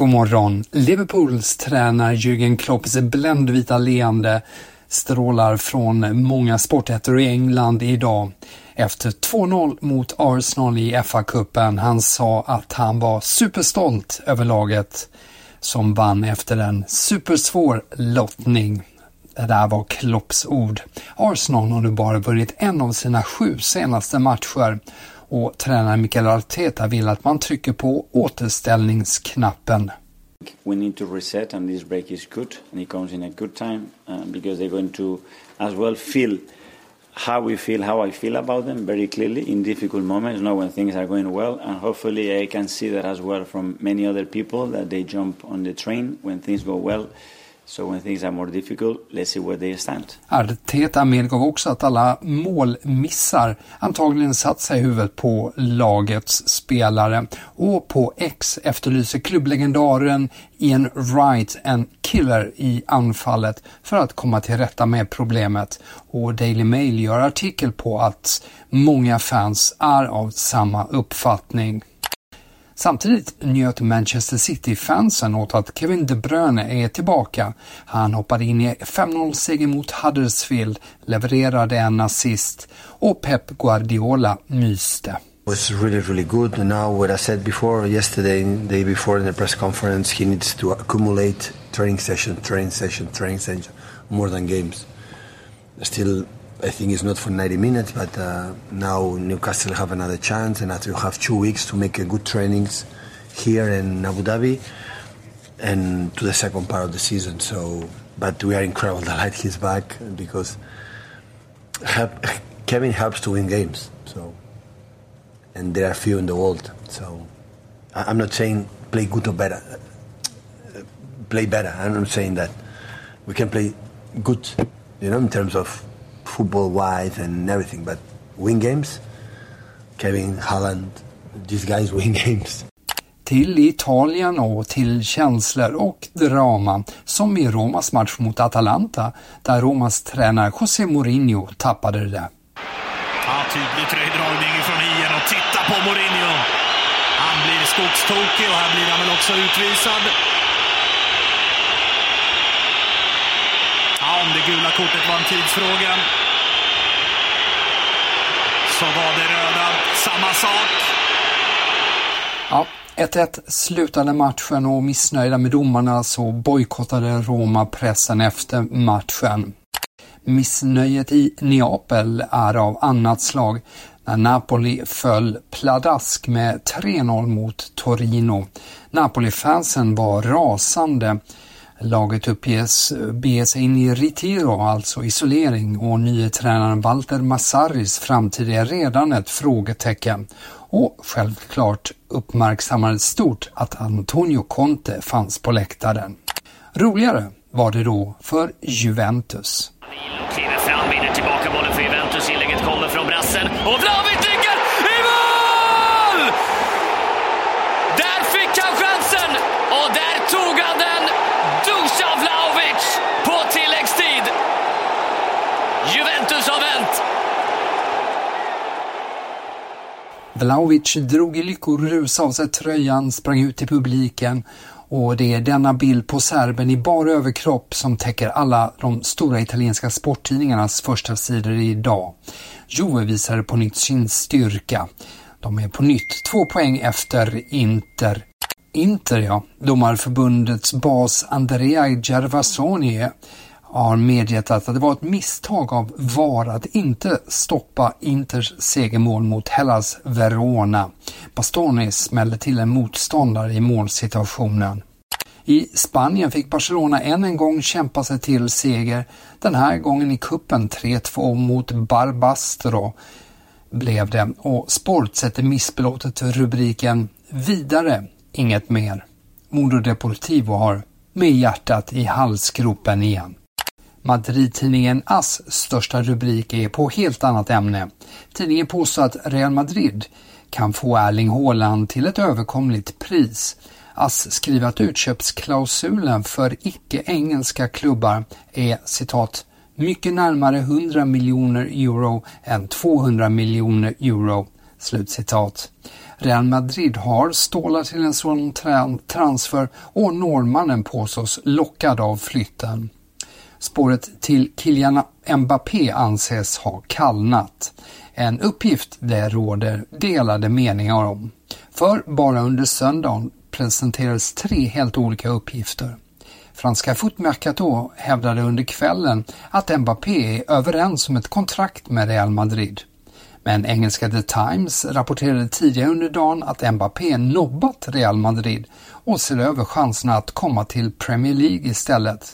God morgon. Liverpools tränare Jürgen Klopps bländvita leende strålar från många sportätter i England idag efter 2-0 mot Arsenal i FA-cupen. Han sa att han var superstolt över laget som vann efter en supersvår lottning. Det där var Klopps ord. Arsenal har nu bara vunnit en av sina sju senaste matcher och tränaren Mikael Arteta vill att man trycker på återställningsknappen. We need to reset, and this break is good, and it comes in a good time uh, because they're going to as well feel how we feel, how I feel about them very clearly in difficult moments, not when things are going well, and hopefully I can see that as well from many other people that they jump on the train when things go well. So when things are more difficult, let's see where they stand. Arteta medgav också att alla målmissar antagligen satt sig i huvudet på lagets spelare och på X efterlyser klubblegendaren Ian Wright en killer i anfallet för att komma till rätta med problemet och Daily Mail gör artikel på att många fans är av samma uppfattning. Samtidigt njöt Manchester City-fansen åt att Kevin De Bruyne är tillbaka. Han hoppade in i 5-0-seger mot Huddersfield, levererade en assist och Pep Guardiola myste. was really really good and now what I said before yesterday day before in the press conference he needs to accumulate training session training session training session more than games still I think it's not for 90 minutes, but uh, now Newcastle have another chance, and after you have two weeks to make a good trainings here in Abu Dhabi, and to the second part of the season. So, but we are incredible that he's back because help, Kevin helps to win games. So, and there are few in the world. So, I'm not saying play good or better, play better. I'm not saying that we can play good, you know, in terms of football wise and everything, but win games. Kevin Holland, these guys win games. Till Italien och till känslor och drama, som i Romas match mot Atalanta, där Romas tränare José Mourinho tappade det där. Ja, tydlig tröjdragning från Ien och titta på Mourinho. Han blir skogstokig och här blir han väl också utvisad. Ja, om det gula kortet var en tidsfråga så var det röda samma sak. Ja, 1-1 slutade matchen och missnöjda med domarna så bojkottade Roma pressen efter matchen. Missnöjet i Neapel är av annat slag när Napoli föll pladask med 3-0 mot Torino. Napoli-fansen var rasande. Laget uppges bege sig in i retiro, alltså isolering, och nye tränaren Walter Massaris framtid är redan ett frågetecken. Och självklart uppmärksammades stort att Antonio Conte fanns på läktaren. Roligare var det då för Juventus. Kliver fram, vinner tillbaka bollen för Juventus. Inlägget kommer från brassen och Vlahovic Vlaovic drog i lyckorus av sig tröjan, sprang ut till publiken och det är denna bild på serben i bar överkropp som täcker alla de stora italienska sporttidningarnas första sidor idag. Juve visade på nytt sin styrka. De är på nytt två poäng efter Inter. Inter, ja. Domarförbundets bas Andrea Gervasoni har medgett att det var ett misstag av VAR att inte stoppa Inters segermål mot Hellas Verona. Bastoni smällde till en motståndare i målsituationen. I Spanien fick Barcelona än en gång kämpa sig till seger, den här gången i kuppen 3-2 mot Barbastro blev det och Sport sätter missbelåtet rubriken “Vidare, inget mer”. Modo Deportivo har med hjärtat i halsgropen igen. Madrid-tidningen AS största rubrik är på helt annat ämne. Tidningen påstår att Real Madrid kan få Erling Haaland till ett överkomligt pris. AS skriver att utköpsklausulen för icke-engelska klubbar är citat mycket närmare 100 miljoner euro än 200 miljoner euro. Slutcitat. Real Madrid har stålar till en sådan transfer och norrmannen påstås lockad av flytten. Spåret till Kylian Mbappé anses ha kallnat. En uppgift det råder delade meningar om. För bara under söndagen presenterades tre helt olika uppgifter. Franska Footmercato hävdade under kvällen att Mbappé är överens om ett kontrakt med Real Madrid. Men engelska The Times rapporterade tidigare under dagen att Mbappé nobbat Real Madrid och ser över chanserna att komma till Premier League istället.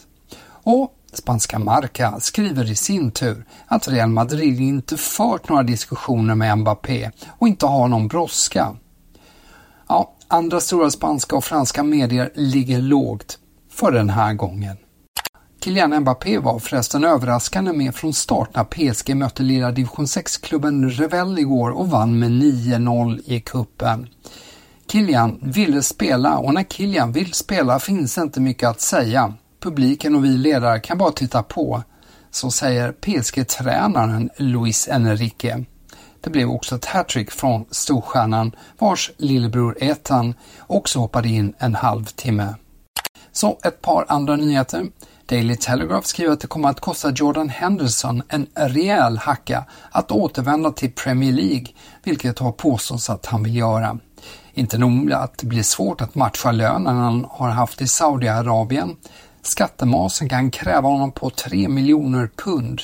Och Spanska Marca skriver i sin tur att Real Madrid inte fört några diskussioner med Mbappé och inte har någon brådska. Ja, andra stora spanska och franska medier ligger lågt för den här gången. Kylian Mbappé var förresten överraskande med från start när PSG mötte lilla division 6-klubben Revel igår och vann med 9-0 i kuppen. Kylian ville spela och när Kylian vill spela finns inte mycket att säga. Publiken och vi ledare kan bara titta på. Så säger PSG-tränaren Luis Enrique. Det blev också ett hattrick från storstjärnan vars lillebror Ethan också hoppade in en halvtimme. Så ett par andra nyheter. Daily Telegraph skriver att det kommer att kosta Jordan Henderson en rejäl hacka att återvända till Premier League, vilket har påståtts att han vill göra. Inte nog med att det blir svårt att matcha lönen han har haft i Saudiarabien. Skattemasen kan kräva honom på 3 miljoner pund.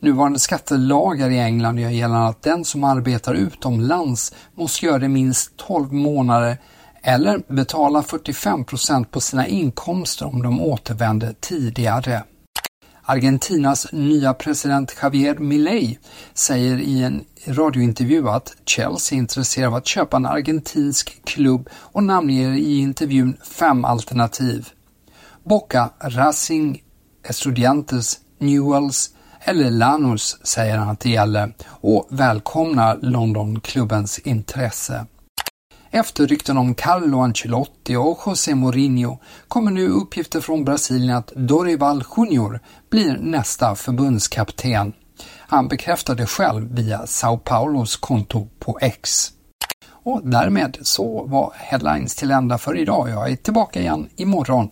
Nuvarande skattelagar i England gör gällande att den som arbetar utomlands måste göra det minst 12 månader eller betala 45 procent på sina inkomster om de återvänder tidigare. Argentinas nya president Javier Milei säger i en radiointervju att Chelsea är intresserad av att köpa en argentinsk klubb och namnger i intervjun fem alternativ. Boca, Racing, Estudiantes, Newells eller Lanus säger han att det gäller och välkomnar Londonklubbens intresse. Efter rykten om Carlo Ancelotti och José Mourinho kommer nu uppgifter från Brasilien att Dorival Junior blir nästa förbundskapten. Han bekräftade själv via Sao Paulos konto på X. Och därmed så var headlines till ända för idag. Jag är tillbaka igen imorgon.